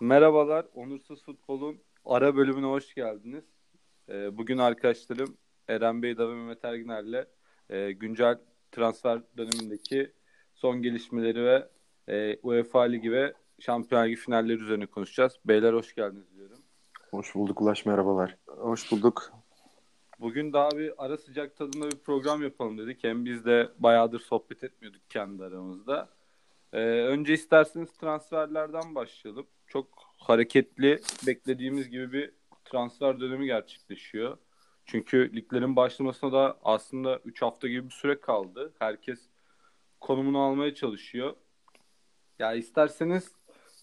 Merhabalar, Onursuz Futbol'un ara bölümüne hoş geldiniz. Ee, bugün arkadaşlarım Eren Bey ve Mehmet Erginer'le e, güncel transfer dönemindeki son gelişmeleri ve e, UEFA Ligi ve Şampiyonlar Ligi finalleri üzerine konuşacağız. Beyler hoş geldiniz diyorum. Hoş bulduk Ulaş, merhabalar. Hoş bulduk. Bugün daha bir ara sıcak tadında bir program yapalım dedik. Hem biz de bayağıdır sohbet etmiyorduk kendi aramızda. Ee, önce isterseniz transferlerden başlayalım. Çok hareketli, beklediğimiz gibi bir transfer dönemi gerçekleşiyor. Çünkü liglerin başlamasına da aslında 3 hafta gibi bir süre kaldı. Herkes konumunu almaya çalışıyor. Ya isterseniz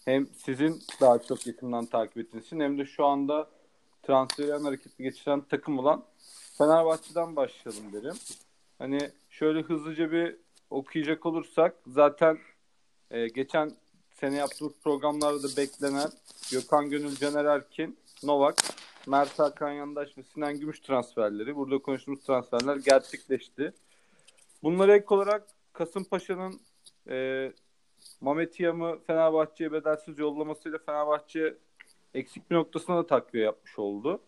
hem sizin daha çok yakından takip ettiğiniz hem de şu anda transferin hareketli geçiren takım olan Fenerbahçe'den başlayalım derim. Hani şöyle hızlıca bir okuyacak olursak zaten e, geçen sene yaptığımız programlarda da beklenen Gökhan Gönül, Caner Erkin, Novak, Mert Hakan Yandaş ve Sinan Gümüş transferleri. Burada konuştuğumuz transferler gerçekleşti. Bunlara ek olarak Kasımpaşa'nın e, Mamet Yam'ı Fenerbahçe'ye bedelsiz yollamasıyla Fenerbahçe eksik bir noktasına da takviye yapmış oldu.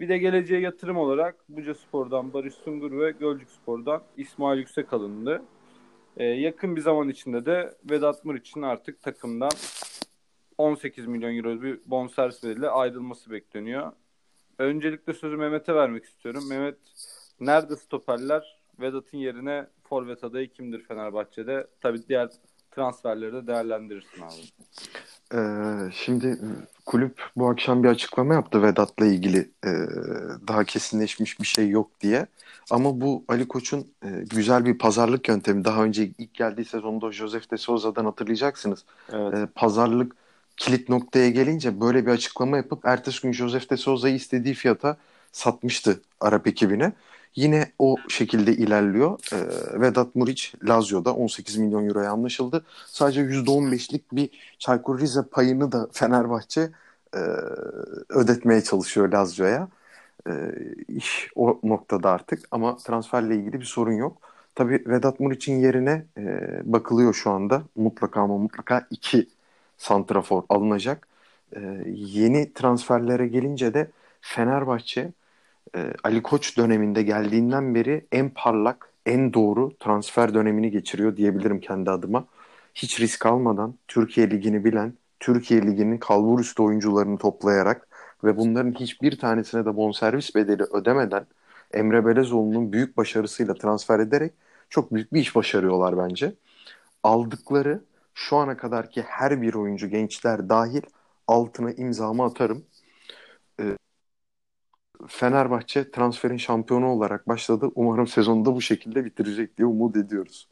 Bir de geleceğe yatırım olarak Buca Spor'dan Barış Sungur ve Gölcük Spor'dan İsmail Yüksek alındı. Ee, yakın bir zaman içinde de Vedat Muriç'in artık takımdan 18 milyon euro bir bonservis bedeliyle ayrılması bekleniyor. Öncelikle sözü Mehmet'e vermek istiyorum. Mehmet nerede stoperler? Vedat'ın yerine forvet adayı kimdir Fenerbahçe'de? Tabii diğer transferleri de değerlendirirsin abi. Ee, şimdi kulüp bu akşam bir açıklama yaptı Vedat'la ilgili e, daha kesinleşmiş bir şey yok diye. Ama bu Ali Koç'un e, güzel bir pazarlık yöntemi. Daha önce ilk geldiği sezonda Josef de Souza'dan hatırlayacaksınız. Evet. E, pazarlık kilit noktaya gelince böyle bir açıklama yapıp ertesi gün Josef de Souza'yı istediği fiyata satmıştı Arap ekibine. Yine o şekilde ilerliyor. E, Vedat Muriç Lazio'da 18 milyon euroya anlaşıldı. Sadece %15'lik bir Çaykur Rize payını da Fenerbahçe e, ödetmeye çalışıyor Lazio'ya. E, iş o noktada artık ama transferle ilgili bir sorun yok. Tabii Vedat Muriç'in yerine e, bakılıyor şu anda. Mutlaka ama mutlaka iki santrafor alınacak. E, yeni transferlere gelince de Fenerbahçe e, Ali Koç döneminde geldiğinden beri en parlak, en doğru transfer dönemini geçiriyor diyebilirim kendi adıma. Hiç risk almadan Türkiye Ligi'ni bilen, Türkiye Ligi'nin kalbur üstü oyuncularını toplayarak ve bunların hiçbir tanesine de bonservis bedeli ödemeden Emre Belezoğlu'nun büyük başarısıyla transfer ederek çok büyük bir iş başarıyorlar bence. Aldıkları şu ana kadarki her bir oyuncu gençler dahil altına imzamı atarım. Fenerbahçe transferin şampiyonu olarak başladı. Umarım sezonu da bu şekilde bitirecek diye umut ediyoruz.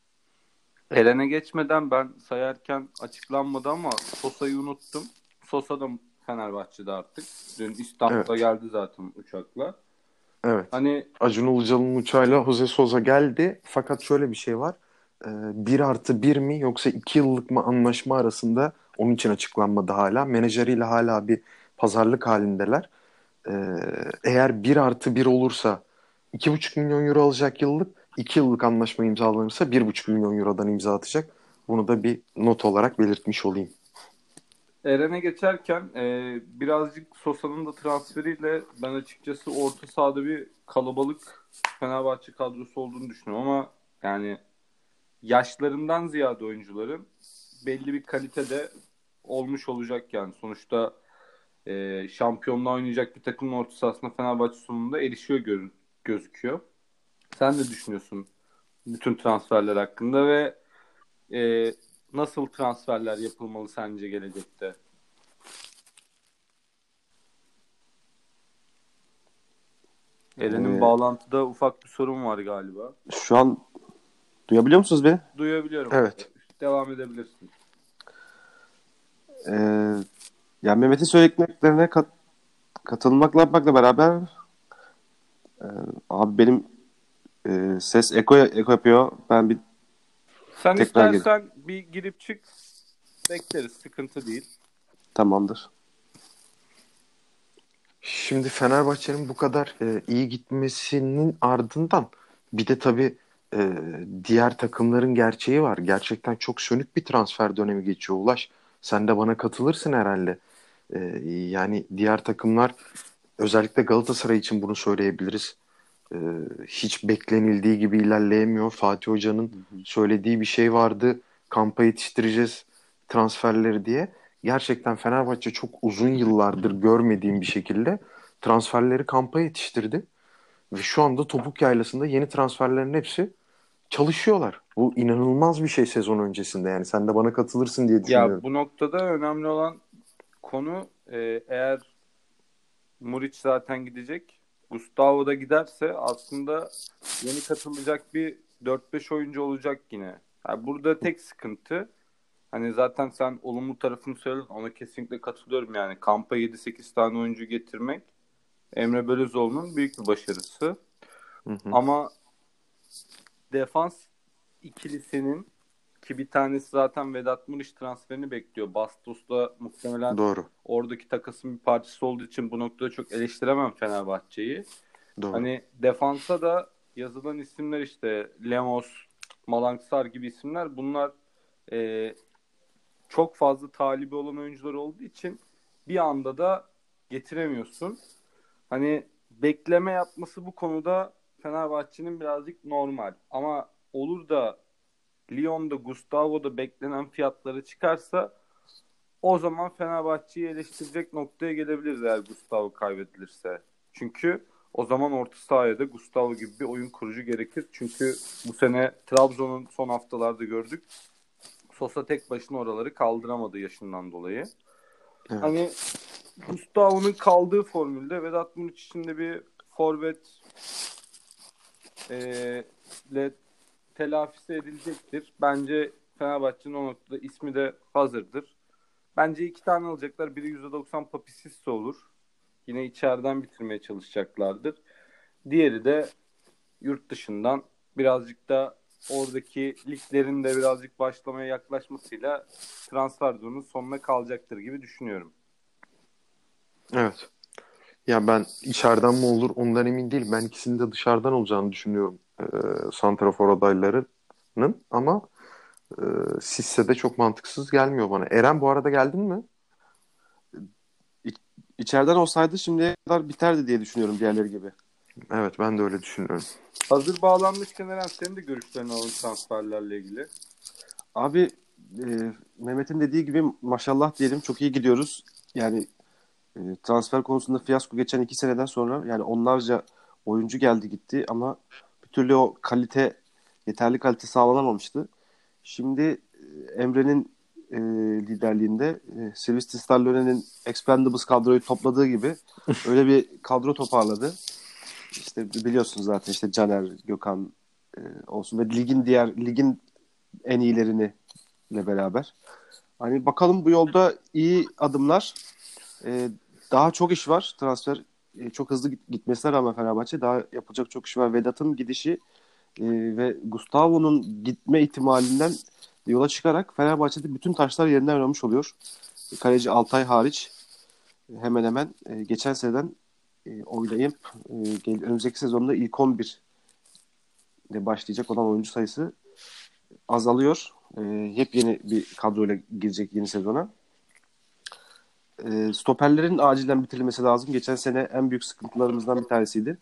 Eren'e geçmeden ben sayarken açıklanmadı ama Sosa'yı unuttum. Sosa da Fenerbahçe'de artık. Dün İstanbul'a evet. geldi zaten uçakla. Evet. Hani Acun Ilıcalı'nın uçağıyla Jose Sosa geldi. Fakat şöyle bir şey var. Ee, bir artı bir mi yoksa iki yıllık mı anlaşma arasında onun için açıklanmadı hala. Menajeriyle hala bir pazarlık halindeler. Ee, eğer 1 artı 1 olursa 2,5 milyon euro alacak yıllık. 2 yıllık anlaşma imzalanırsa 1,5 milyon eurodan imza atacak. Bunu da bir not olarak belirtmiş olayım. Eren'e geçerken e, birazcık Sosa'nın da transferiyle ben açıkçası orta sahada bir kalabalık Fenerbahçe kadrosu olduğunu düşünüyorum ama yani yaşlarından ziyade oyuncuların belli bir kalitede olmuş olacak yani. Sonuçta e, şampiyonluğa oynayacak bir takımın orta sahasına Fenerbahçe sonunda erişiyor gör, gözüküyor. Sen ne düşünüyorsun bütün transferler hakkında ve e, nasıl transferler yapılmalı sence gelecekte? Eren'in ee, bağlantıda ufak bir sorun var galiba. Şu an duyabiliyor musunuz beni? Duyabiliyorum. Evet. Devam edebilirsin. Ee, yani Mehmet'in söylediklerine kat, katılmakla yapmakla beraber e, abi benim e, ses eko, eko yapıyor. Ben bir Sen tekrar istersen gir. bir girip çık bekleriz. Sıkıntı değil. Tamamdır. Şimdi Fenerbahçe'nin bu kadar e, iyi gitmesinin ardından bir de tabii e, diğer takımların gerçeği var. Gerçekten çok sönük bir transfer dönemi geçiyor Ulaş Sen de bana katılırsın herhalde. Ee, yani diğer takımlar özellikle Galatasaray için bunu söyleyebiliriz. Ee, hiç beklenildiği gibi ilerleyemiyor. Fatih Hoca'nın söylediği bir şey vardı. Kampa yetiştireceğiz transferleri diye. Gerçekten Fenerbahçe çok uzun yıllardır görmediğim bir şekilde transferleri kampa yetiştirdi. Ve şu anda topuk yaylasında yeni transferlerin hepsi çalışıyorlar. Bu inanılmaz bir şey sezon öncesinde. Yani sen de bana katılırsın diye düşünüyorum. Ya bu noktada önemli olan konu e, eğer Muriç zaten gidecek. Gustavo da giderse aslında yeni katılacak bir 4-5 oyuncu olacak yine. Yani burada tek sıkıntı hani zaten sen olumlu tarafını söyledin ona kesinlikle katılıyorum yani kampa 7-8 tane oyuncu getirmek Emre Belözoğlu'nun büyük bir başarısı. Hı hı. Ama defans ikilisinin ki bir tanesi zaten Vedat Muriç transferini bekliyor. Bastos muhtemelen Doğru. oradaki takasın bir parçası olduğu için bu noktada çok eleştiremem Fenerbahçe'yi. Doğru. Hani defansa da yazılan isimler işte Lemos, Malanksar gibi isimler bunlar e, çok fazla talibi olan oyuncular olduğu için bir anda da getiremiyorsun. Hani bekleme yapması bu konuda Fenerbahçe'nin birazcık normal. Ama olur da Lyon'da Gustavo'da beklenen fiyatları çıkarsa o zaman Fenerbahçe'yi eleştirecek noktaya gelebiliriz eğer Gustavo kaybedilirse. Çünkü o zaman orta sahaya da Gustavo gibi bir oyun kurucu gerekir. Çünkü bu sene Trabzon'un son haftalarda gördük. Sosa tek başına oraları kaldıramadı yaşından dolayı. Evet. Hani Gustavo'nun kaldığı formülde Vedat Muriç için de bir forvet e, ile telafisi edilecektir. Bence Fenerbahçe'nin o noktada ismi de hazırdır. Bence iki tane alacaklar. Biri %90 Papisisse olur. Yine içeriden bitirmeye çalışacaklardır. Diğeri de yurt dışından birazcık da oradaki liglerin de birazcık başlamaya yaklaşmasıyla transfer zonunun sonuna kalacaktır gibi düşünüyorum. Evet. Ya ben içeriden mi olur ondan emin değilim. Ben ikisinin de dışarıdan olacağını düşünüyorum. E, Santrafor adaylarının ama e, Sisse de çok mantıksız gelmiyor bana. Eren bu arada geldin mi? İçeriden olsaydı şimdiye kadar biterdi diye düşünüyorum diğerleri gibi. Evet ben de öyle düşünüyorum. Hazır bağlanmışken Eren senin de görüşlerini alın transferlerle ilgili. Abi e, Mehmet'in dediği gibi maşallah diyelim çok iyi gidiyoruz. Yani e, transfer konusunda fiyasko geçen iki seneden sonra yani onlarca oyuncu geldi gitti ama bir türlü o kalite yeterli kalite sağlanamamıştı. Şimdi e, Emre'nin e, liderliğinde e, Sylvester Stallone'nin Expendables kadroyu topladığı gibi öyle bir kadro toparladı. İşte biliyorsunuz zaten işte Caner, Gökhan e, olsun ve ligin diğer ligin en iyilerini ile beraber. Hani bakalım bu yolda iyi adımlar. E, daha çok iş var. Transfer e, çok hızlı git- gitmesine rağmen Fenerbahçe daha yapılacak çok iş var. Vedat'ın gidişi e, ve Gustavo'nun gitme ihtimalinden yola çıkarak Fenerbahçe'de bütün taşlar yerinden oynamış oluyor. Kaleci Altay hariç e, hemen hemen geçen seneden oynayıp önümüzdeki sezonda ilk 11 ile başlayacak olan oyuncu sayısı azalıyor. E, yepyeni bir kadroyla girecek yeni sezona. E, stoperlerin acilen bitirilmesi lazım. Geçen sene en büyük sıkıntılarımızdan bir tanesiydi.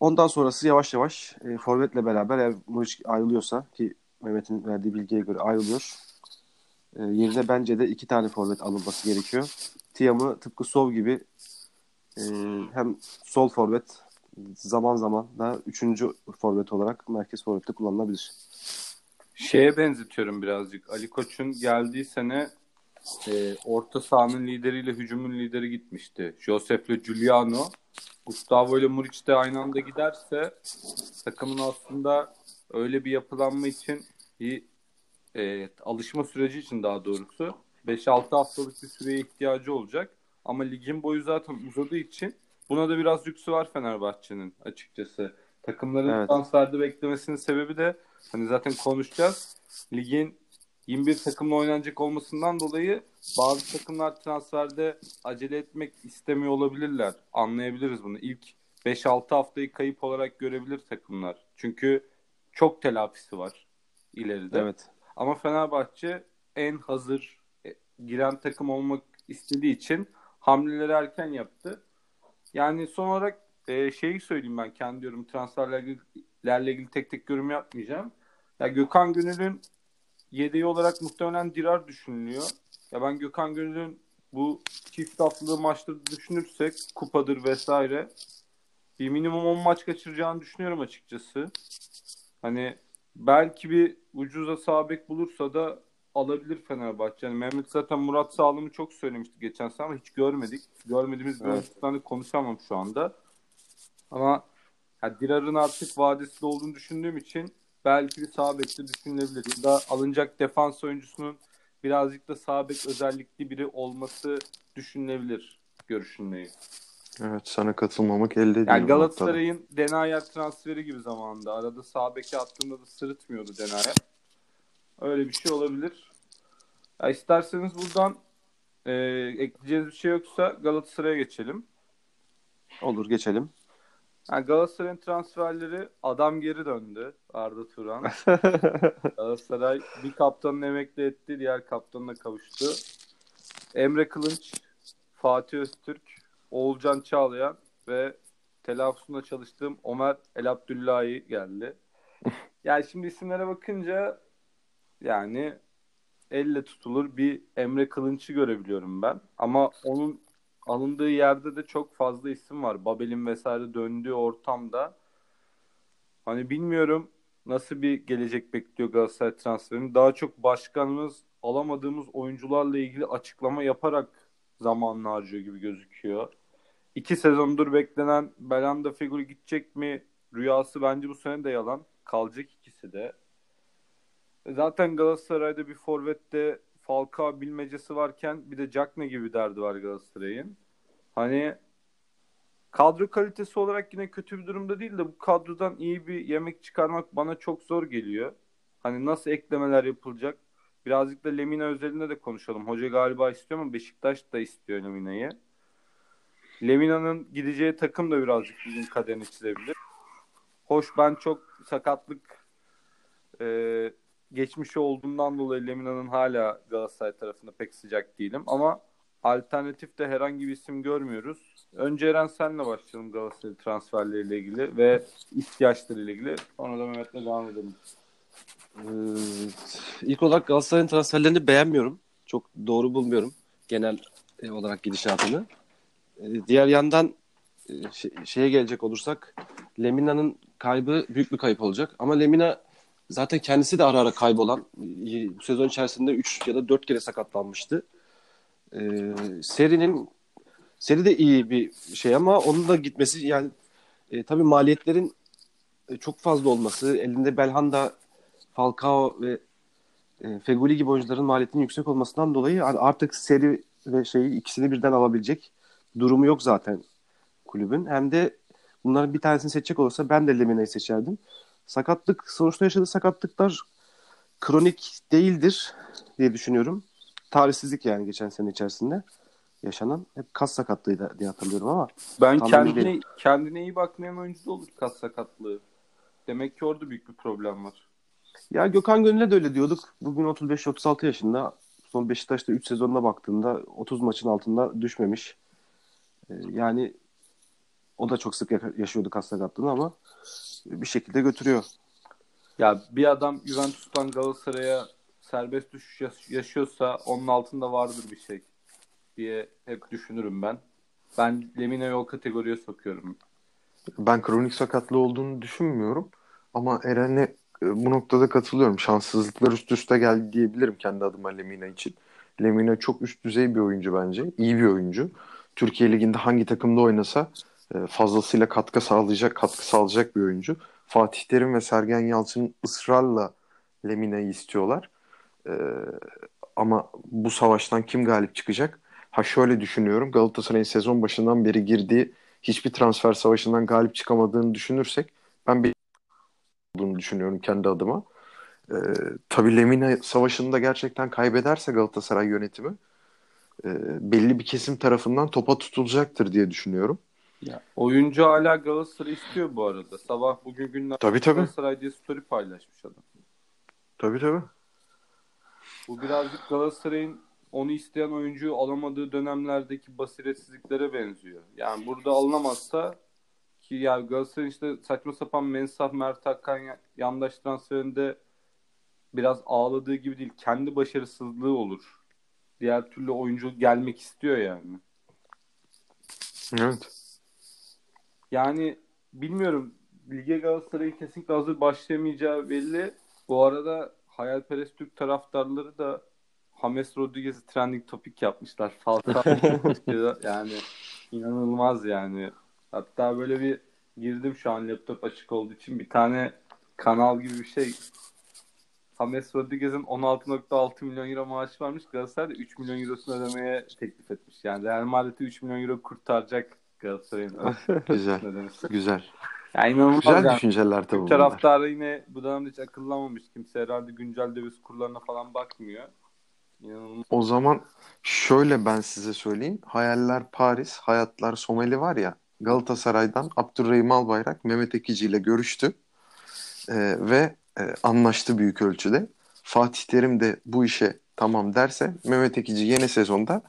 Ondan sonrası yavaş yavaş e, Forvet'le beraber eğer Muriç ayrılıyorsa ki Mehmet'in verdiği bilgiye göre ayrılıyor. E, yerine bence de iki tane forvet alınması gerekiyor. Tiam'ı tıpkı Sov gibi e, hem sol forvet zaman zaman da üçüncü forvet olarak merkez forvette kullanılabilir. Şeye benzetiyorum birazcık. Ali Koç'un geldiği sene e, orta sahanın lideriyle hücumun lideri gitmişti. Josef'le Giuliano. Gustavo ile Muriç de aynı anda giderse takımın aslında öyle bir yapılanma için bir e, alışma süreci için daha doğrusu 5-6 haftalık bir süreye ihtiyacı olacak. Ama ligin boyu zaten uzadığı için buna da biraz lüksü var Fenerbahçe'nin açıkçası. Takımların Evet. transferde beklemesinin sebebi de hani zaten konuşacağız. Ligin 21 takımla oynanacak olmasından dolayı bazı takımlar transferde acele etmek istemiyor olabilirler. Anlayabiliriz bunu. İlk 5-6 haftayı kayıp olarak görebilir takımlar. Çünkü çok telafisi var ileride. Evet. Ama Fenerbahçe en hazır e, giren takım olmak istediği için hamleleri erken yaptı. Yani son olarak e, şeyi söyleyeyim ben kendi yorum transferlerle ilgili tek tek yorum yapmayacağım. Ya Gökhan Gönül'ün yedeği olarak muhtemelen Dirar düşünülüyor. Ya ben Gökhan Gönül'ün bu çift haftalı maçları düşünürsek kupadır vesaire bir minimum 10 maç kaçıracağını düşünüyorum açıkçası. Hani belki bir ucuza sabek bulursa da alabilir Fenerbahçe. Yani Mehmet zaten Murat Sağlam'ı çok söylemişti geçen sene ama hiç görmedik. Görmediğimiz bir evet. konuşamam şu anda. Ama yani Dirar'ın artık vadesi olduğunu düşündüğüm için belki bir sağ bekte düşünülebilir. Da alınacak defans oyuncusunun birazcık da sağ bek özellikli biri olması düşünülebilir görüşündeyim. Evet sana katılmamak elde değil. Yani Galatasaray'ın Denayer transferi gibi zamanında. Arada sağ beki attığında da sırıtmıyordu Denayer. Öyle bir şey olabilir. Ya isterseniz buradan e, ekleyeceğiniz bir şey yoksa Galatasaray'a geçelim. Olur geçelim. Yani Galatasaray'ın transferleri adam geri döndü Arda Turan. Galatasaray bir kaptanını emekli etti, diğer kaptanına kavuştu. Emre Kılınç, Fatih Öztürk, Oğulcan Çağlayan ve telaffuzunda çalıştığım Ömer El Abdullahi geldi. Yani şimdi isimlere bakınca yani elle tutulur bir Emre Kılınç'ı görebiliyorum ben. Ama onun alındığı yerde de çok fazla isim var. Babel'in vesaire döndüğü ortamda. Hani bilmiyorum nasıl bir gelecek bekliyor Galatasaray transferini. Daha çok başkanımız alamadığımız oyuncularla ilgili açıklama yaparak zamanını harcıyor gibi gözüküyor. İki sezondur beklenen Belanda figürü gidecek mi? Rüyası bence bu sene de yalan. Kalacak ikisi de. Zaten Galatasaray'da bir forvette Falcao bilmecesi varken bir de Cagne gibi derdi var Galatasaray'ın. Hani kadro kalitesi olarak yine kötü bir durumda değil de bu kadrodan iyi bir yemek çıkarmak bana çok zor geliyor. Hani nasıl eklemeler yapılacak? Birazcık da Lemina özelinde de konuşalım. Hoca galiba istiyor ama Beşiktaş da istiyor Lemina'yı. Lemina'nın gideceği takım da birazcık bizim kaderini çizebilir. Hoş ben çok sakatlık e, geçmişi olduğundan dolayı Lemina'nın hala Galatasaray tarafında pek sıcak değilim ama alternatif de herhangi bir isim görmüyoruz. Önce Eren senle başlayalım Galatasaray transferleriyle ilgili ve ihtiyaçlarıyla ilgili. Sonra da Mehmet'le devam edelim. Ee, ilk olarak Galatasaray'ın transferlerini beğenmiyorum. Çok doğru bulmuyorum genel e, olarak gidişatını. Ee, diğer yandan e, şey, şeye gelecek olursak Lemina'nın kaybı büyük bir kayıp olacak. Ama Lemina zaten kendisi de ara ara kaybolan bu sezon içerisinde 3 ya da 4 kere sakatlanmıştı. Ee, serinin seri de iyi bir şey ama onun da gitmesi yani e, tabii maliyetlerin e, çok fazla olması, elinde Belhanda, Falcao ve e, Feguli gibi oyuncuların maliyetinin yüksek olmasından dolayı artık seri ve şeyi ikisini birden alabilecek durumu yok zaten kulübün. Hem de bunların bir tanesini seçecek olursa ben de Lemina'yı seçerdim. Sakatlık, sonuçta yaşadığı sakatlıklar kronik değildir diye düşünüyorum. Tarihsizlik yani geçen sene içerisinde yaşanan. Hep kas sakatlığıydı diye hatırlıyorum ama. Ben kendine, kendine iyi bakmayan oyuncu da olur kas sakatlığı. Demek ki orada büyük bir problem var. Ya Gökhan Gönül'e de öyle diyorduk. Bugün 35-36 yaşında. Son Beşiktaş'ta 3 sezonuna baktığında 30 maçın altında düşmemiş. Ee, yani o da çok sık yaşıyordu kas sakatlığını ama bir şekilde götürüyor. Ya bir adam Juventus'tan Galatasaray'a serbest düşüş yaşıyorsa onun altında vardır bir şey diye hep düşünürüm ben. Ben Lemina'yı o kategoriye sokuyorum. Ben kronik sakatlığı olduğunu düşünmüyorum. Ama Eren'e e, bu noktada katılıyorum. Şanssızlıklar üst üste geldi diyebilirim kendi adıma Lemina için. Lemina çok üst düzey bir oyuncu bence. İyi bir oyuncu. Türkiye Ligi'nde hangi takımda oynasa fazlasıyla katkı sağlayacak, katkı sağlayacak bir oyuncu. Fatih Terim ve Sergen Yalçın ısrarla Lemina'yı istiyorlar. Ee, ama bu savaştan kim galip çıkacak? Ha şöyle düşünüyorum. Galatasaray'ın sezon başından beri girdiği hiçbir transfer savaşından galip çıkamadığını düşünürsek ben bir olduğunu düşünüyorum kendi adıma. Ee, tabii Lemina savaşında gerçekten kaybederse Galatasaray yönetimi e, belli bir kesim tarafından topa tutulacaktır diye düşünüyorum. Ya, oyuncu hala Galatasaray istiyor bu arada. Sabah bugün günler tabii, tabii. Galatasaray diye story paylaşmış adam. Tabii tabii. Bu birazcık Galatasaray'ın onu isteyen oyuncuyu alamadığı dönemlerdeki basiretsizliklere benziyor. Yani burada alınamazsa ki ya Galatasaray'ın işte saçma sapan Mensah Mert Hakan yandaş transferinde biraz ağladığı gibi değil. Kendi başarısızlığı olur. Diğer türlü oyuncu gelmek istiyor yani. Evet. Yani bilmiyorum. Lige Galatasaray'ın kesinlikle hazır başlayamayacağı belli. Bu arada hayalperest Türk taraftarları da James Rodriguez'i trending topik yapmışlar. Falcao yani inanılmaz yani. Hatta böyle bir girdim şu an laptop açık olduğu için bir tane kanal gibi bir şey James Rodriguez'in 16.6 milyon euro maaşı varmış. Galatasaray da 3 milyon eurosunu ödemeye teklif etmiş. Yani Real Madrid'i 3 milyon euro kurtaracak Galatasaray'ın. Güzel. Güzel. Yani inanılmaz Güzel yani. düşünceler tabii bunlar. taraftarı yine bu dönemde hiç akıllanmamış. Kimse herhalde güncel döviz kurlarına falan bakmıyor. İnanılmaz. O zaman şöyle ben size söyleyeyim. Hayaller Paris, hayatlar Somali var ya. Galatasaray'dan Abdurrahim Albayrak Mehmet Ekici ile görüştü. Ee, ve e, anlaştı büyük ölçüde. Fatih Terim de bu işe tamam derse Mehmet Ekici yeni sezonda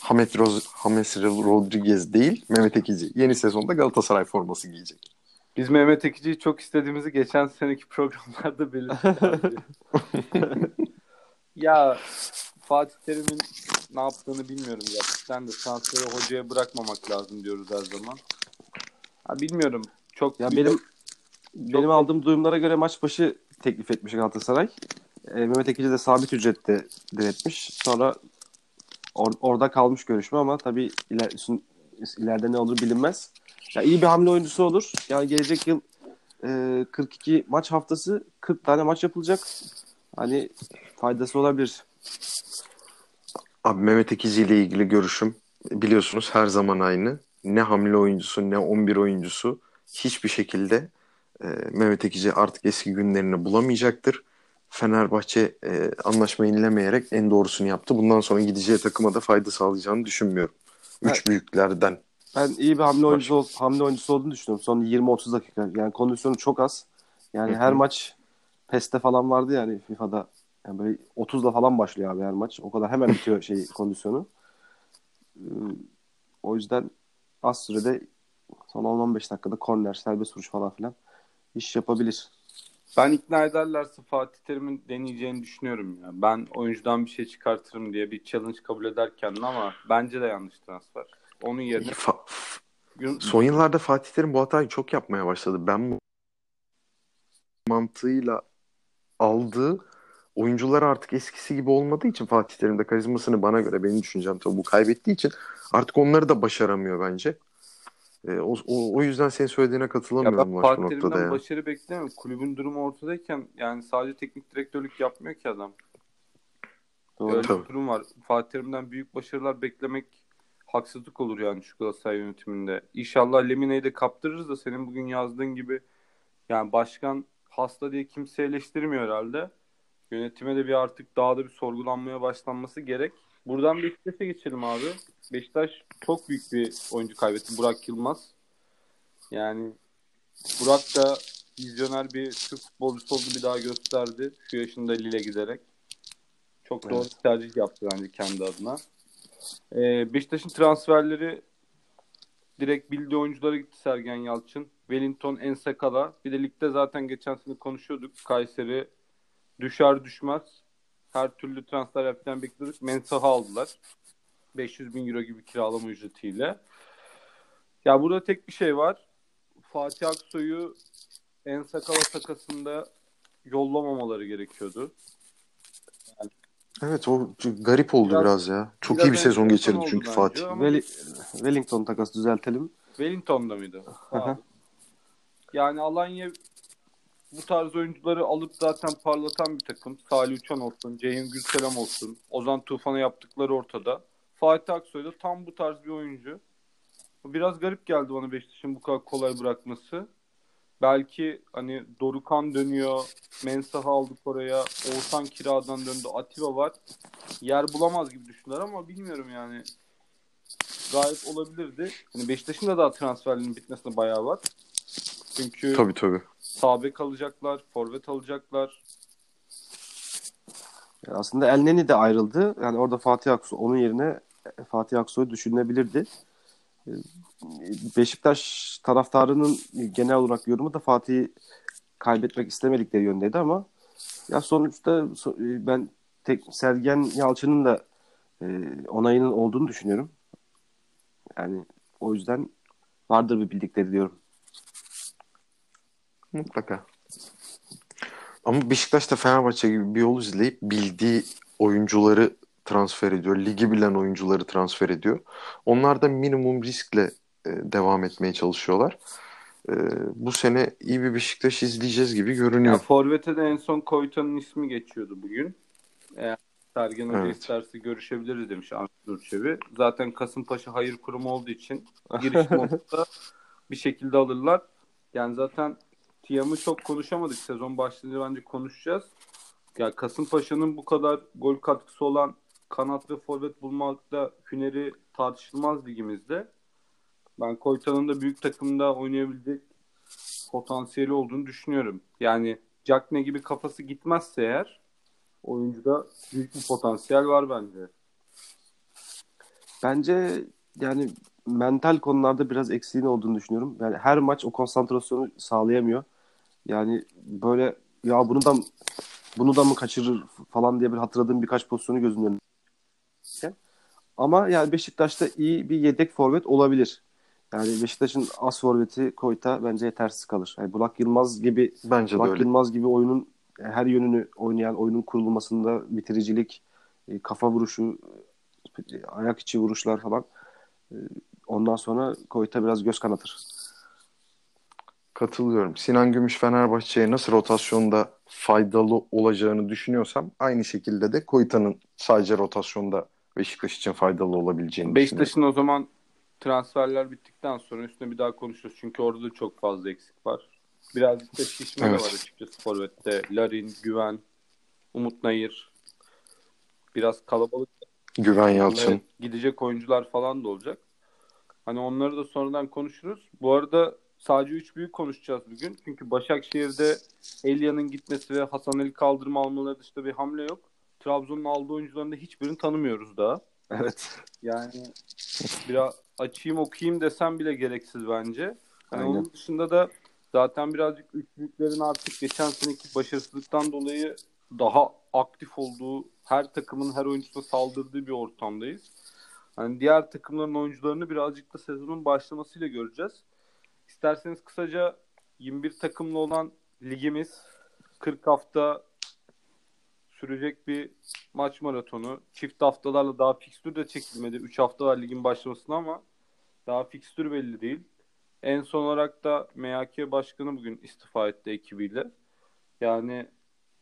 Hamet Roz James Rodriguez değil Mehmet Ekici yeni sezonda Galatasaray forması giyecek. Biz Mehmet Ekici'yi çok istediğimizi geçen seneki programlarda belirttik. ya Fatih Terim'in ne yaptığını bilmiyorum gerçekten de transferi hocaya bırakmamak lazım diyoruz her zaman. Ha, bilmiyorum. Çok Ya benim benim aldığım duyumlara göre maç başı teklif etmiş Galatasaray. E, Mehmet Ekici de sabit ücrette diretmiş. Sonra or- orada kalmış görüşme ama tabii iler, ileride ne olur bilinmez. Ya iyi bir hamle oyuncusu olur. Yani gelecek yıl e, 42 maç haftası 40 tane maç yapılacak. Hani faydası olabilir. Abi Mehmet Ekici ile ilgili görüşüm biliyorsunuz her zaman aynı. Ne hamle oyuncusu ne 11 oyuncusu hiçbir şekilde e, Mehmet Ekici artık eski günlerini bulamayacaktır. Fenerbahçe e, anlaşma yenilemeyerek en doğrusunu yaptı. Bundan sonra gideceği takıma da fayda sağlayacağını düşünmüyorum. Üç Evet. büyüklerden. Ben iyi bir hamle oyuncusu, ol- hamle oyuncusu olduğunu düşünüyorum. Son 20-30 dakika. Yani kondisyonu çok az. Yani Hı hı. her maç PES'te falan vardı yani FIFA'da. Yani böyle 30'la falan başlıyor abi her maç. O kadar hemen bitiyor şey kondisyonu. Ee, O yüzden az sürede son 10-15 dakikada korner, serbest vuruş falan filan iş yapabilir. Ben ikna ederlerse Fatih Terim'in deneyeceğini düşünüyorum ya. Ben oyuncudan bir şey çıkartırım diye bir challenge kabul ederken ama bence de yanlış transfer. Onun yerine Fa- Son yıllarda Fatih Terim bu hatayı çok yapmaya başladı. Ben bu mantığıyla aldığı oyuncular artık eskisi gibi olmadığı için Fatih Terim de karizmasını bana göre benim düşüncem tabii bu kaybettiği için artık onları da başaramıyor bence. Ee, o, o, o yüzden senin söylediğine ya katılamıyorum ben Ulaş bu noktada ya. başarı beklemiyorum. Kulübün durumu ortadayken yani sadece teknik direktörlük yapmıyor ki adam. Doğru. Öyle Tabii. bir durum var. Fatih Terim'den büyük başarılar beklemek haksızlık olur yani şu Galatasaray yönetiminde. İnşallah Lemine'yi de kaptırırız da senin bugün yazdığın gibi yani başkan hasta diye kimse eleştirmiyor herhalde. Yönetime de bir artık daha da bir sorgulanmaya başlanması gerek. Buradan Beşiktaş'a geçelim abi. Beşiktaş çok büyük bir oyuncu kaybetti. Burak Yılmaz. Yani Burak da vizyoner bir Türk futbolcusu olduğunu bir daha gösterdi. Şu yaşında Lille giderek. Çok doğru Evet. bir tercih yaptı bence kendi adına. Ee, Beşiktaş'ın transferleri direkt bildiği oyunculara gitti Sergen Yalçın. Wellington, Ensekala. Bir de ligde zaten geçen sene konuşuyorduk. Kayseri düşer düşmez. Her türlü transfer yapacağını bekliyorduk. Mensah'ı aldılar. 500 bin euro gibi kiralama ücretiyle. Ya burada tek bir şey var. Fatih Aksoy'u Ensakala takasında yollamamaları gerekiyordu. Evet o garip oldu Biraz- biraz, ya. Çok biraz iyi bir sezon geçirdi çünkü Fatih. ama- Welli- Wellington takası düzeltelim. Wellington'da mıydı? yani Alanya bu tarz oyuncuları alıp zaten parlatan bir takım. Salih Uçan olsun, Ceyhun Gülselam olsun, Ozan Tufan'a yaptıkları ortada. Fatih Aksoy da tam bu tarz bir oyuncu. Biraz garip geldi bana Beşiktaş'ın bu kadar kolay bırakması. Belki hani Dorukan dönüyor, Mensah'ı aldık oraya, Oğuzhan kiradan döndü, Atiba var. Yer bulamaz gibi düşündüler ama bilmiyorum yani. Gayet olabilirdi. Hani Beşiktaş'ın da daha transferlerinin bitmesine bayağı var. Çünkü Tabii tabii. Sağ bek alacaklar, forvet alacaklar. Yani aslında El Neni de ayrıldı. Yani orada Fatih Aksu onun yerine Fatih Aksoy düşünülebilirdi. Ee, Beşiktaş taraftarının genel olarak yorumu da Fatih'i kaybetmek istemedikleri yöndeydi ama ya sonuçta ben tek Sergen Yalçın'ın da e, onayının olduğunu düşünüyorum. Yani o yüzden vardır bir bildikleri diyorum. Mutlaka. Ama Beşiktaş da Fenerbahçe gibi bir yol izleyip bildiği oyuncuları transfer ediyor. Ligi bilen oyuncuları transfer ediyor. Onlar da minimum riskle e, devam etmeye çalışıyorlar. E, bu sene iyi bir Beşiktaş izleyeceğiz gibi görünüyor. Ya, Forvet'e de en son Koytan'ın ismi geçiyordu bugün. Eğer Sergen Hoca evet. isterse görüşebiliriz demiş Anadolu Çevi. Zaten Kasımpaşa hayır kurumu olduğu için giriş modunda bir şekilde alırlar. Yani zaten Tiam'ı çok konuşamadık. Sezon başlayınca bence konuşacağız. Ya Kasımpaşa'nın bu kadar gol katkısı olan kanat ve forvet bulmakta hüneri tartışılmaz ligimizde. Ben Koytan'ın da büyük takımda oynayabilecek potansiyeli olduğunu düşünüyorum. Yani Jackne gibi kafası gitmezse eğer oyuncuda büyük bir potansiyel var bence. Bence yani mental konularda biraz eksiğin olduğunu düşünüyorum. Yani her maç o konsantrasyonu sağlayamıyor. Yani böyle ya bunu da bunu da mı kaçırır falan diye bir hatırladığım birkaç pozisyonu gözümün önünde. Ama yani Beşiktaş'ta iyi bir yedek forvet olabilir. Yani Beşiktaş'ın as forveti Koyta bence yetersiz kalır. Yani Burak Yılmaz gibi bence Burak öyle. Yılmaz gibi oyunun her yönünü oynayan oyunun kurulmasında bitiricilik, e, kafa vuruşu, ayak içi vuruşlar falan. E, ondan sonra Koyta biraz göz kanatır. Katılıyorum. Sinan Gümüş Fenerbahçe'ye nasıl rotasyonda faydalı olacağını düşünüyorsam aynı şekilde de Koyta'nın sadece rotasyonda Beşiktaş için faydalı olabileceğini Beşiktaş'ın o zaman transferler bittikten sonra üstüne bir daha konuşuruz. Çünkü orada da çok fazla eksik var. Birazcık da şişme evet. var açıkçası Forvet'te. Larin, Güven, Umut Nayır. Biraz kalabalık. Güven Yalçın. Evet, gidecek oyuncular falan da olacak. Hani onları da sonradan konuşuruz. Bu arada sadece üç büyük konuşacağız bugün. Çünkü Başakşehir'de Elya'nın gitmesi ve Hasan Ali kaldırma almaları dışında bir hamle yok. Trabzon'un aldığı oyuncuların da hiçbirini tanımıyoruz daha. Evet. Yani biraz açayım okuyayım desem bile gereksiz bence. Yani onun dışında da zaten birazcık üç büyüklerin artık geçen seneki başarısızlıktan dolayı daha aktif olduğu, her takımın her oyuncusuna saldırdığı bir ortamdayız. Hani diğer takımların oyuncularını birazcık da sezonun başlamasıyla göreceğiz. İsterseniz kısaca 21 takımlı olan ligimiz 40 hafta sürecek bir maç maratonu. Çift haftalarla daha fikstür de çekilmedi. 3 hafta var ligin başlamasına ama daha fikstür belli değil. En son olarak da MHK Başkanı bugün istifa etti ekibiyle. Yani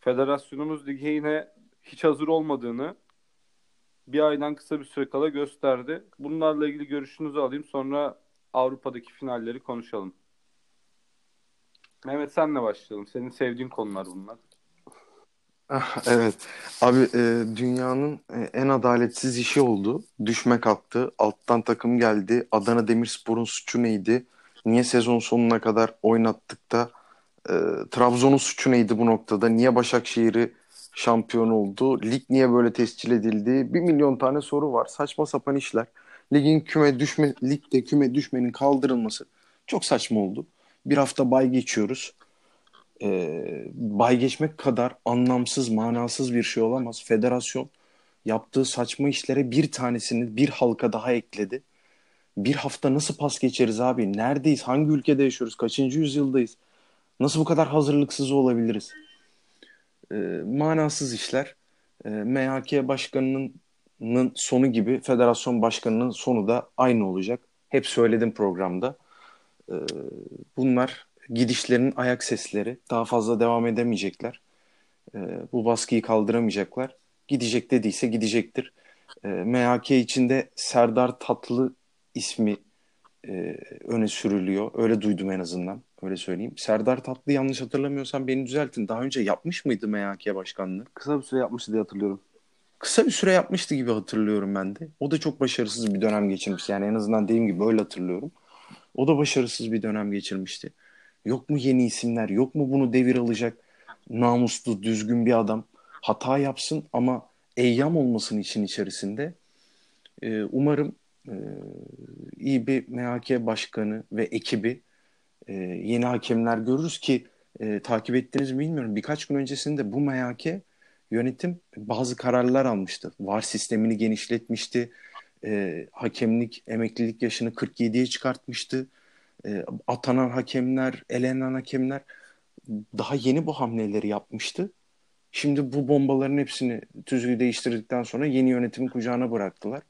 federasyonumuz lige yine hiç hazır olmadığını bir aydan kısa bir süre kala gösterdi. Bunlarla ilgili görüşünüzü alayım. Sonra Avrupa'daki finalleri konuşalım. Mehmet senle başlayalım. Senin sevdiğin konular bunlar. Ah, evet. Abi e, dünyanın e, en adaletsiz işi oldu. Düşme kalktı. Alttan takım geldi. Adana Demirspor'un suçu neydi? Niye sezon sonuna kadar oynattık da e, Trabzon'un suçu neydi bu noktada? Niye Başakşehir'i şampiyon oldu? Lig niye böyle tescil edildi? Bir milyon tane soru var. Saçma sapan işler. Ligin küme düşme, ligde küme düşmenin kaldırılması çok saçma oldu. Bir hafta bay geçiyoruz e, bay geçmek kadar anlamsız, manasız bir şey olamaz. Federasyon yaptığı saçma işlere bir tanesini bir halka daha ekledi. Bir hafta nasıl pas geçeriz abi? Neredeyiz? Hangi ülkede yaşıyoruz? Kaçıncı yüzyıldayız? Nasıl bu kadar hazırlıksız olabiliriz? E, manasız işler. E, MHK başkanının sonu gibi federasyon başkanının sonu da aynı olacak. Hep söyledim programda. E, bunlar gidişlerin ayak sesleri. Daha fazla devam edemeyecekler. E, bu baskıyı kaldıramayacaklar. Gidecek dediyse gidecektir. E, MHK içinde Serdar Tatlı ismi e, öne sürülüyor. Öyle duydum en azından. Öyle söyleyeyim. Serdar Tatlı yanlış hatırlamıyorsam beni düzeltin. Daha önce yapmış mıydı MHK başkanlığı? Kısa bir süre yapmıştı diye hatırlıyorum. Kısa bir süre yapmıştı gibi hatırlıyorum ben de. O da çok başarısız bir dönem geçirmiş. Yani en azından dediğim gibi öyle hatırlıyorum. O da başarısız bir dönem geçirmişti. Yok mu yeni isimler? Yok mu bunu devir alacak namuslu, düzgün bir adam? hata yapsın ama eyyam olmasın için içerisinde. E, umarım e, iyi bir MHK başkanı ve ekibi e, yeni hakemler görürüz ki e, takip ettiniz mi bilmiyorum. Birkaç gün öncesinde bu MHK yönetim bazı kararlar almıştı. VAR sistemini genişletmişti. E, hakemlik, emeklilik yaşını 47'ye çıkartmıştı. E, atanan hakemler, elenen hakemler daha yeni bu hamleleri yapmıştı. Şimdi bu bombaların hepsini tüzüğü değiştirdikten sonra yeni yönetimin kucağına bıraktılar.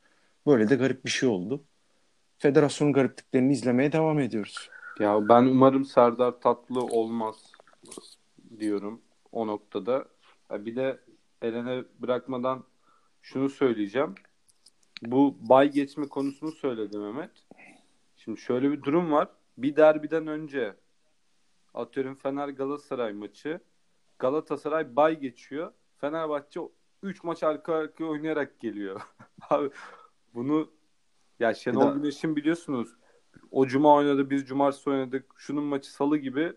Böyle de garip bir şey oldu. Federasyonun garipliklerini izlemeye devam ediyoruz. Ya ben umarım Serdar Tatlı olmaz diyorum o noktada. Bir de Eren'e bırakmadan şunu söyleyeceğim. Bu bay geçme konusunu söyledi Mehmet. Şimdi şöyle bir durum var. Bir derbiden önce atıyorum Fener Galatasaray maçı Galatasaray bay geçiyor. Fenerbahçe 3 maç arka arkaya oynayarak geliyor. Abi bunu ya Şenol Güneş'in biliyorsunuz o cuma oynadı biz cumartesi oynadık şunun maçı salı gibi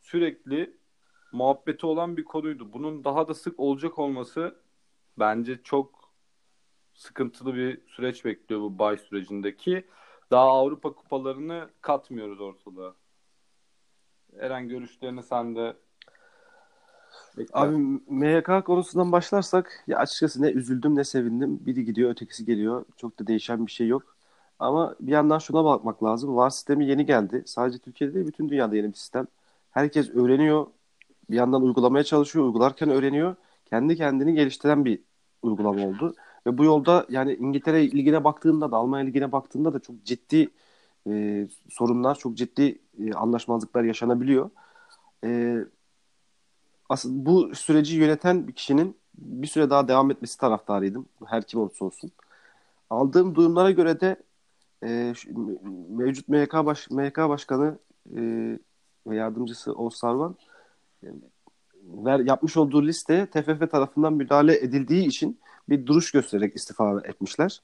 sürekli muhabbeti olan bir konuydu. Bunun daha da sık olacak olması bence çok sıkıntılı bir süreç bekliyor bu bay sürecindeki. Daha Avrupa kupalarını katmıyoruz ortalığa. Eren görüşlerini sen de Bekle. Abi MHK konusundan başlarsak ya açıkçası ne üzüldüm ne sevindim. Biri gidiyor ötekisi geliyor. Çok da değişen bir şey yok. Ama bir yandan şuna bakmak lazım. VAR sistemi yeni geldi. Sadece Türkiye'de değil bütün dünyada yeni bir sistem. Herkes öğreniyor. Bir yandan uygulamaya çalışıyor. Uygularken öğreniyor. Kendi kendini geliştiren bir uygulama oldu. Ve bu yolda yani İngiltere ligine baktığında da Almanya ligine baktığında da çok ciddi e, sorunlar, çok ciddi e, anlaşmazlıklar yaşanabiliyor. E, aslında bu süreci yöneten bir kişinin bir süre daha devam etmesi taraftarıydım. Her kim olursa olsun. Aldığım duyumlara göre de e, mevcut MHK, baş, MHK Başkanı e, ve yardımcısı Oğuz Sarvan ver, yapmış olduğu liste TFF tarafından müdahale edildiği için bir duruş göstererek istifa etmişler.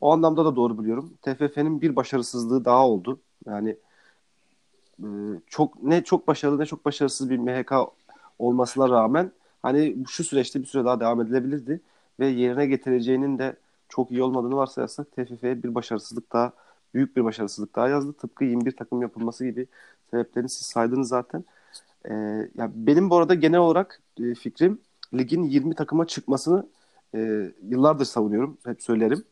O anlamda da doğru biliyorum. TFF'nin bir başarısızlığı daha oldu. Yani e, çok ne çok başarılı ne çok başarısız bir MHK olmasına rağmen hani şu süreçte bir süre daha devam edilebilirdi ve yerine getireceğinin de çok iyi olmadığını varsayarsak TFF'ye bir başarısızlık daha büyük bir başarısızlık daha yazdı. Tıpkı 21 takım yapılması gibi sebeplerini siz saydınız zaten. Ee, yani benim bu arada genel olarak e, fikrim ligin 20 takıma çıkmasını e, yıllardır savunuyorum. Hep söylerim.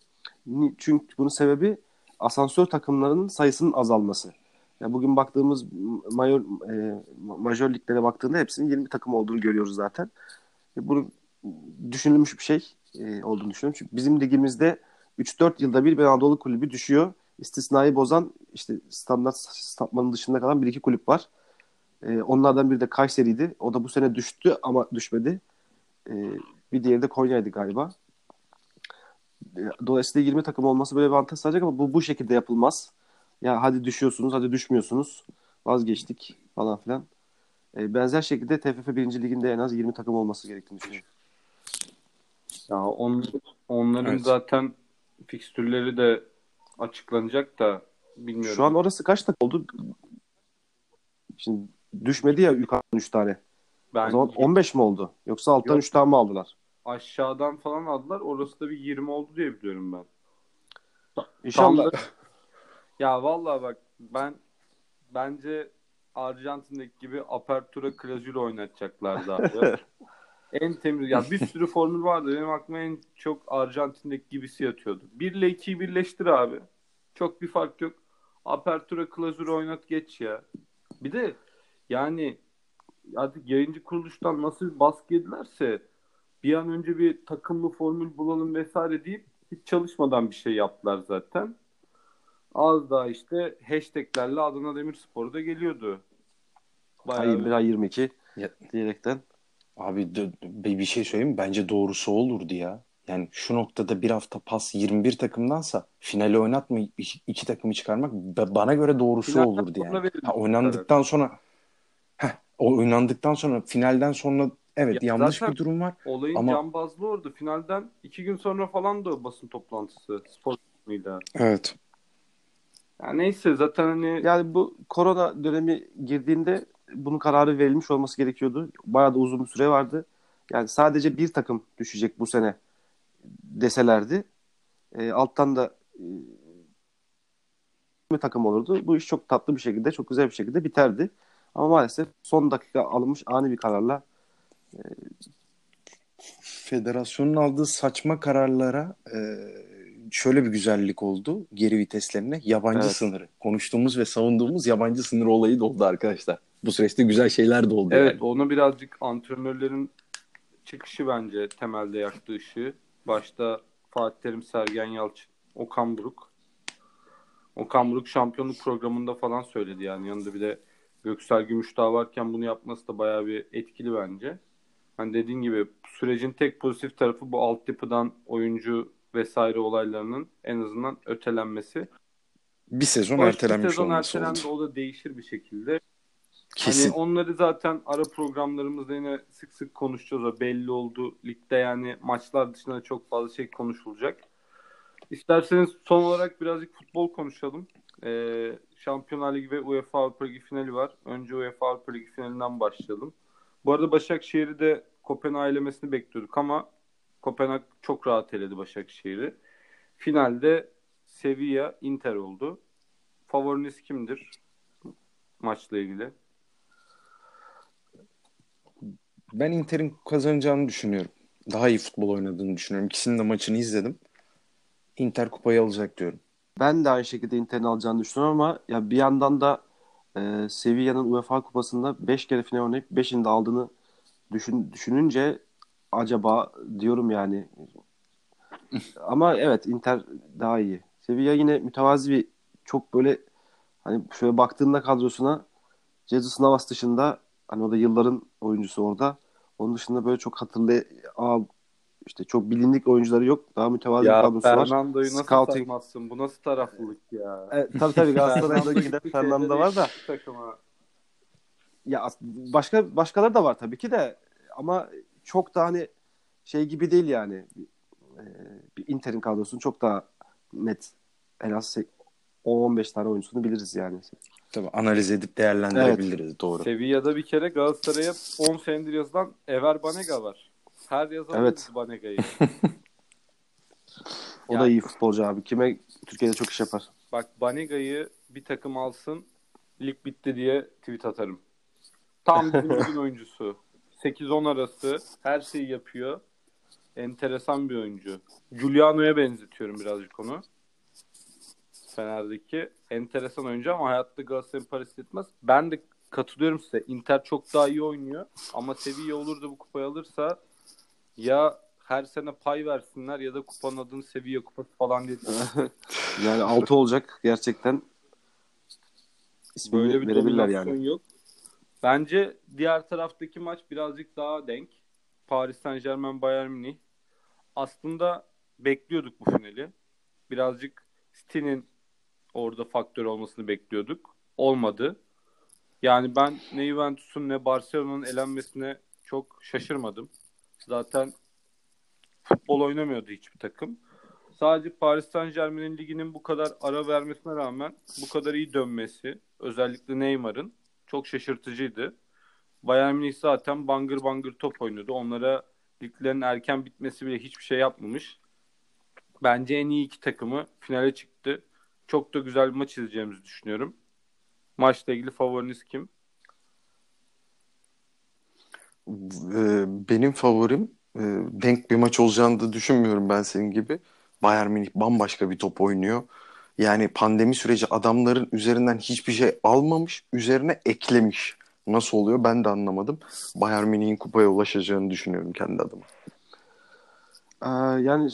Çünkü bunun sebebi asansör takımlarının sayısının azalması. Yani bugün baktığımız major, e, major liglere baktığında hepsinin 20 takım olduğunu görüyoruz zaten. E, bunu düşünülmüş bir şey e, olduğunu düşünüyorum. Çünkü bizim ligimizde 3-4 yılda bir bir Anadolu kulübü düşüyor. İstisnayı bozan işte standart statmanın dışında kalan bir iki kulüp var. E, onlardan biri de Kayseri'ydi. O da bu sene düştü ama düşmedi. E, bir diğeri de Konya'ydı galiba. E, dolayısıyla 20 takım olması böyle bir avantaj sağlayacak ama bu bu şekilde yapılmaz. Ya hadi düşüyorsunuz, hadi düşmüyorsunuz. Vazgeçtik falan filan. E, benzer şekilde TFF 1. Liginde en az 20 takım olması gerektiğini düşünüyorum. Ya on, onların evet. zaten fikstürleri de açıklanacak da bilmiyorum. Şu an orası kaç takım oldu? Şimdi düşmedi ya yukarıdan 3 tane. Ben o zaman 15 mi oldu? Yoksa alttan Yok. 3 tane mi aldılar? Aşağıdan falan aldılar. Orası da bir 20 oldu diye biliyorum ben. İnşallah. Ya vallahi bak ben bence Arjantin'deki gibi Apertura Klazül oynatacaklardı abi. en temiz ya bir sürü formül vardı. Benim aklıma en çok Arjantin'deki gibisi yatıyordu. 1 ile 2'yi birleştir abi. Çok bir fark yok. Apertura Klazül oynat geç ya. Bir de yani artık yayıncı kuruluştan nasıl bir baskı yedilerse bir an önce bir takımlı formül bulalım vesaire deyip hiç çalışmadan bir şey yaptılar zaten. Az daha işte hashtaglerle Adana Demirspor da geliyordu. Bayağı 21 ay 22 ya, diyerekten. Abi bir şey söyleyeyim mi? Bence doğrusu olurdu ya. Yani şu noktada bir hafta pas 21 takımdansa finali oynatma iki, iki takımı çıkarmak bana göre doğrusu Finalden olurdu yani. Ha, oynandıktan evet. sonra heh, oynandıktan sonra finalden sonra evet ya yanlış bir durum var. Olayın ama... cambazlığı orada. Finalden iki gün sonra falan da basın toplantısı spor mıydı? Evet. Ya neyse zaten hani yani bu korona dönemi girdiğinde bunun kararı verilmiş olması gerekiyordu. Bayağı da uzun bir süre vardı. Yani sadece bir takım düşecek bu sene deselerdi e, alttan da e, takım olurdu. Bu iş çok tatlı bir şekilde, çok güzel bir şekilde biterdi. Ama maalesef son dakika alınmış ani bir kararla e, federasyonun aldığı saçma kararlara e, şöyle bir güzellik oldu geri viteslerine. Yabancı evet. sınırı. Konuştuğumuz ve savunduğumuz yabancı sınırı olayı da oldu arkadaşlar. Bu süreçte güzel şeyler de oldu. Evet yani. onu birazcık antrenörlerin çıkışı bence temelde yaktığı ışığı. Başta Fatih Terim, Sergen Yalçın, Okan Buruk. Okan Buruk şampiyonluk programında falan söyledi yani. Yanında bir de Göksel Gümüşdağ varken bunu yapması da bayağı bir etkili bence. Hani dediğin gibi sürecin tek pozitif tarafı bu altyapıdan oyuncu vesaire olaylarının en azından ötelenmesi. Bir sezon Başka ertelenmiş sezon ertelendi o da değişir bir şekilde. Kesin. Hani onları zaten ara programlarımızda yine sık sık konuşacağız. O belli oldu. Ligde yani maçlar dışında çok fazla şey konuşulacak. İsterseniz son olarak birazcık futbol konuşalım. Ee, Şampiyonlar Ligi ve UEFA Avrupa Ligi finali var. Önce UEFA Avrupa Ligi finalinden başlayalım. Bu arada Başakşehir'i de Kopenhag elemesini bekliyorduk ama Kopenhag çok rahat eledi Başakşehir'i. Finalde Sevilla Inter oldu. Favoriniz kimdir maçla ilgili? Ben Inter'in kazanacağını düşünüyorum. Daha iyi futbol oynadığını düşünüyorum. İkisinin de maçını izledim. Inter kupayı alacak diyorum. Ben de aynı şekilde Inter'in alacağını düşünüyorum ama ya bir yandan da e, Sevilla'nın UEFA kupasında 5 kere final oynayıp 5'ini de aldığını düşün, düşününce acaba diyorum yani. ama evet Inter daha iyi. Sevilla yine mütevazi bir çok böyle hani şöyle baktığında kadrosuna Jesus Navas dışında Hani o da yılların oyuncusu orada. Onun dışında böyle çok hatırlay işte çok bilindik oyuncuları yok. Daha mütevazı bir kadrosu var. Fernando'yu nasıl Scouting... saymazsın? Bu nasıl taraflılık ya? E, tabii tabii Galatasaray'da giden Fernando var da. Takıma. Ya başka başkaları da var tabii ki de ama çok da hani şey gibi değil yani. E, bir Inter'in kadrosunun çok daha net en az 10-15 tane oyuncusunu biliriz yani. Tabii analiz edip değerlendirebiliriz evet. doğru. Sevilla'da bir kere Galatasaray'a 10 senedir yazılan Ever Banega var. Her yazan evet. Banega'yı. o yani, da iyi futbolcu abi. Kime Türkiye'de çok iş yapar. Bak Banega'yı bir takım alsın lig bitti diye tweet atarım. Tam bir oyuncusu. 8-10 arası her şeyi yapıyor. Enteresan bir oyuncu. Giuliano'ya benzetiyorum birazcık onu. Fener'deki enteresan oyuncu ama hayatta Galatasaray'ın parası etmez. Ben de katılıyorum size. Inter çok daha iyi oynuyor ama seviye olur da bu kupayı alırsa ya her sene pay versinler ya da kupanın adını seviye kupası falan diye. yani altı olacak gerçekten. İsmini Böyle bir dominasyon yani. yok. Bence diğer taraftaki maç birazcık daha denk. Paris Saint Germain Bayern Münih. Aslında bekliyorduk bu finali. Birazcık City'nin orada faktör olmasını bekliyorduk. Olmadı. Yani ben ne Juventus'un ne Barcelona'nın elenmesine çok şaşırmadım. Zaten futbol oynamıyordu hiçbir takım. Sadece Paris Saint Germain'in liginin bu kadar ara vermesine rağmen bu kadar iyi dönmesi, özellikle Neymar'ın çok şaşırtıcıydı. Bayern Münih zaten bangır bangır top oynuyordu. Onlara liglerin erken bitmesi bile hiçbir şey yapmamış. Bence en iyi iki takımı finale çıktı. Çok da güzel bir maç izleyeceğimizi düşünüyorum. Maçla ilgili favoriniz kim? Ee, benim favorim e, denk bir maç olacağını da düşünmüyorum ben senin gibi. Bayern Münih bambaşka bir top oynuyor. Yani pandemi süreci adamların üzerinden hiçbir şey almamış, üzerine eklemiş. Nasıl oluyor ben de anlamadım. Bayern Münih'in kupaya ulaşacağını düşünüyorum kendi adıma. Ee, yani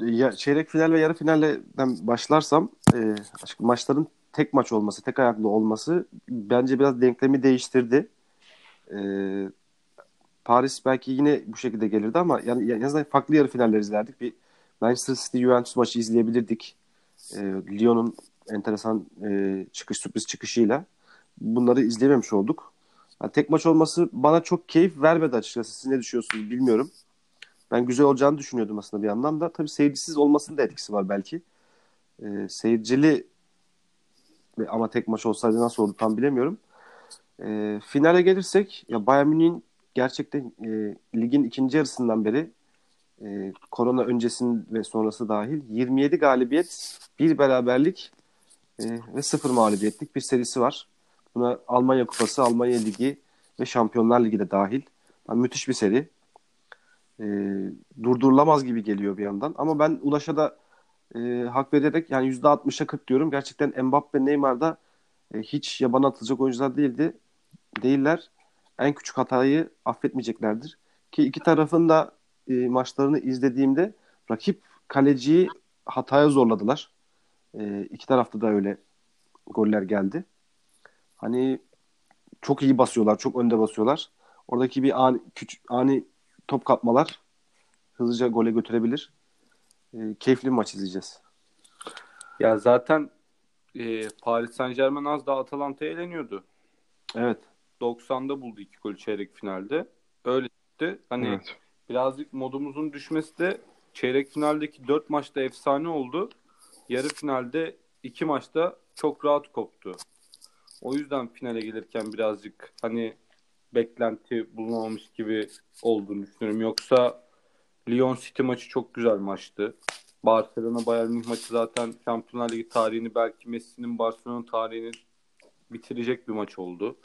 ya, çeyrek final ve yarı finalden başlarsam e, maçların tek maç olması, tek ayaklı olması bence biraz denklemi değiştirdi. E, Paris belki yine bu şekilde gelirdi ama yani en azından farklı yarı finaller izlerdik. Bir Manchester City Juventus maçı izleyebilirdik. E, Lyon'un enteresan e, çıkış sürpriz çıkışıyla bunları izleyememiş olduk. Yani tek maç olması bana çok keyif vermedi açıkçası. Siz ne düşünüyorsunuz bilmiyorum. Ben güzel olacağını düşünüyordum aslında bir yandan da. Tabii seyircisiz olmasının da etkisi var belki. E, seyircili ama tek maç olsaydı nasıl oldu tam bilemiyorum. E, finale gelirsek ya Bayern Münih'in gerçekten e, ligin ikinci yarısından beri e, korona öncesinin ve sonrası dahil 27 galibiyet, bir beraberlik e, ve sıfır mağlubiyetlik bir serisi var. Buna Almanya Kupası, Almanya Ligi ve Şampiyonlar Ligi de dahil. Yani müthiş bir seri. E, durdurulamaz gibi geliyor bir yandan. Ama ben Ulaş'a da e, hak vererek yani %60'a 40 diyorum. Gerçekten Mbappe, Neymar da e, hiç yabana atılacak oyuncular değildi. Değiller. En küçük hatayı affetmeyeceklerdir. Ki iki tarafın da e, maçlarını izlediğimde rakip kaleciyi hataya zorladılar. E, iki tarafta da öyle goller geldi. Hani çok iyi basıyorlar, çok önde basıyorlar. Oradaki bir ani, küçük, ani top kapmalar hızlıca gole götürebilir. E, keyifli bir maç izleyeceğiz. Ya zaten e, Paris Saint Germain az daha Atalanta'ya eleniyordu. Evet. 90'da buldu iki gol çeyrek finalde. Öyle gitti. Hani Evet. birazcık modumuzun düşmesi de çeyrek finaldeki 4 maçta efsane oldu. Yarı finalde 2 maçta çok rahat koptu. O yüzden finale gelirken birazcık hani beklenti bulunamamış gibi olduğunu düşünüyorum. Yoksa Lyon City maçı çok güzel maçtı. Barcelona Bayern Münih maçı zaten Şampiyonlar Ligi tarihini belki Messi'nin Barcelona tarihini bitirecek bir maç oldu.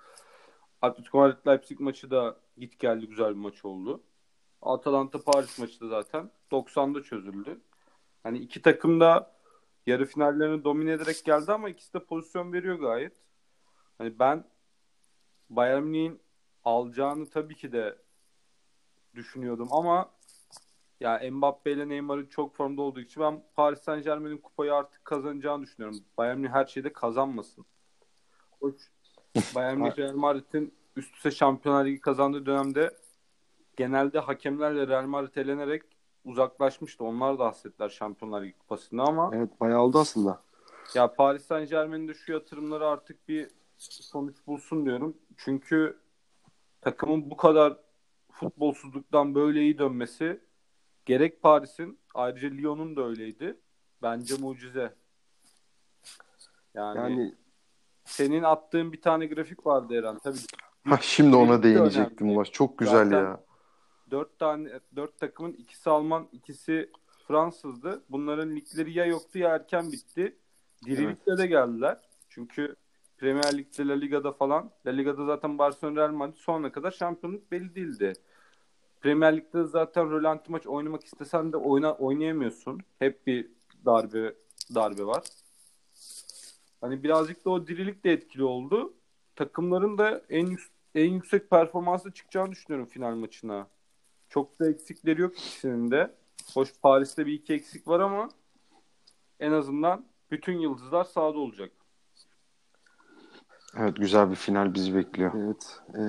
Atletico Madrid Leipzig maçı da git geldi güzel bir maç oldu. Atalanta Paris maçı da zaten 90'da çözüldü. Hani iki takım da yarı finallerini domine ederek geldi ama ikisi de pozisyon veriyor gayet. Hani ben Bayern Münih'in alacağını tabii ki de düşünüyordum ama ya Mbappe ile Neymar'ın çok formda olduğu için ben Paris Saint Germain'in kupayı artık kazanacağını düşünüyorum. Bayern Münih her şeyde kazanmasın. Hoş Bayern Münih Real Madrid'in üst üste Şampiyonlar Ligi kazandığı dönemde genelde hakemlerle Real Madrid elenerek uzaklaşmıştı. Onlar da hasretler Şampiyonlar Ligi kupasını ama Evet bayağı oldu aslında. ya Paris Saint Germain'in de şu yatırımları artık bir sonuç bulsun diyorum. Çünkü takımın bu kadar futbolsuzluktan böyle iyi dönmesi gerek Paris'in ayrıca Lyon'un da öyleydi. Bence mucize. Yani, Yani senin attığın bir tane grafik vardı Eren. Tabii Ha, şimdi ona değinecektim. Ulaş. Çok güzel Zaten- ya. dört tane dört takımın ikisi Alman, ikisi Fransızdı. Bunların ligleri ya yoktu ya erken bitti. Dirilikle de geldiler. Çünkü Premier Lig'de, La Liga'da falan. La Liga'da zaten Barcelona Real Madrid sonuna kadar şampiyonluk belli değildi. Premier Lig'de zaten rölanti maç oynamak istesen de oyna, oynayamıyorsun. Hep bir darbe darbe var. Hani birazcık da o dirilik de etkili oldu. Takımların da en yük- en yüksek performansla çıkacağını düşünüyorum final maçına. Çok da eksikleri yok ikisinin de. Hoş Paris'te bir iki eksik var ama en azından bütün yıldızlar sahada olacak. Evet güzel bir final bizi bekliyor. Evet. Ee,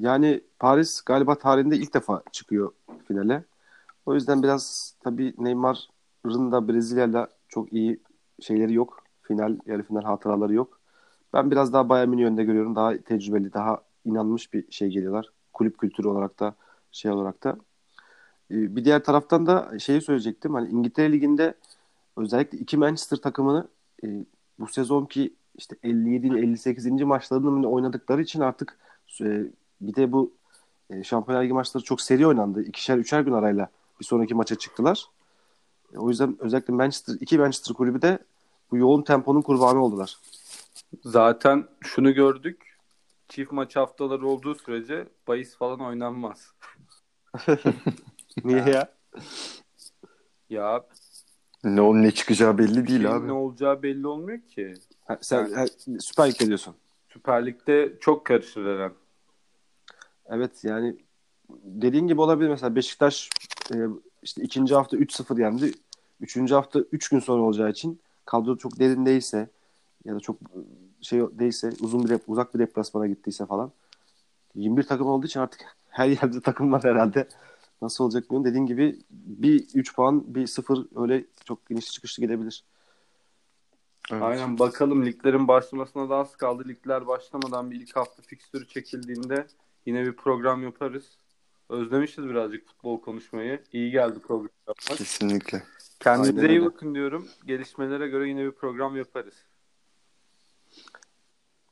yani Paris galiba tarihinde ilk defa çıkıyor finale. O yüzden biraz tabii Neymar'ın da Brezilya'yla çok iyi şeyleri yok. Final, yarı final hatıraları yok. Ben biraz daha Bayern Münih önde görüyorum. Daha tecrübeli, daha inanmış bir şey geliyorlar. Kulüp kültürü olarak da şey olarak da. Ee, bir diğer taraftan da şeyi söyleyecektim. Hani İngiltere Ligi'nde özellikle iki Manchester takımını e, bu sezonki işte 57. 58. maçlarını oynadıkları için artık e, bir de bu e, Şampiyonlar Ligi maçları çok seri oynandı. İkişer üçer gün arayla bir sonraki maça çıktılar. O yüzden özellikle Manchester iki Manchester kulübü de bu yoğun temponun kurbanı oldular. Zaten şunu gördük. Çift maç haftaları olduğu sürece bahis falan oynanmaz. Niye ya? Ya Ne onun ne çıkacağı belli değil şeyin abi. ne olacağı belli olmuyor ki. Ha, sen ha, Süper Lig'de diyorsun. Süper Lig'de çok karışır Eren. Evet yani dediğin gibi olabilir mesela Beşiktaş e, işte ikinci hafta 3-0 yendi. Üçüncü hafta 3 gün sonra olacağı için kadro çok derin değilse ya da çok şey değilse uzun bir dep- uzak bir deplasmana gittiyse falan 21 takım olduğu için artık her yerde takım var herhalde. Nasıl olacak bilmiyorum. Dediğin gibi bir 3 puan bir 0 öyle çok geniş çıkışlı gelebilir. Evet. Aynen bakalım liglerin başlamasına da az kaldı. Ligler başlamadan bir ilk hafta fikstürü çekildiğinde yine bir program yaparız. Özlemişiz birazcık futbol konuşmayı. İyi geldi program yapmak. Kesinlikle. Kendinize Aynen iyi öyle. bakın diyorum. Gelişmelere göre yine bir program yaparız.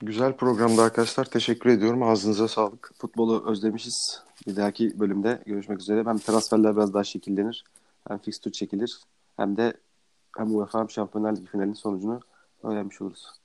Güzel programda arkadaşlar. Teşekkür ediyorum. Ağzınıza sağlık. Futbolu özlemişiz. Bir dahaki bölümde görüşmek üzere. Hem transferler biraz daha şekillenir. Hem fixture çekilir. Hem de hem UEFA hem Şampiyonlar Ligi finalinin sonucunu öğrenmiş oluruz.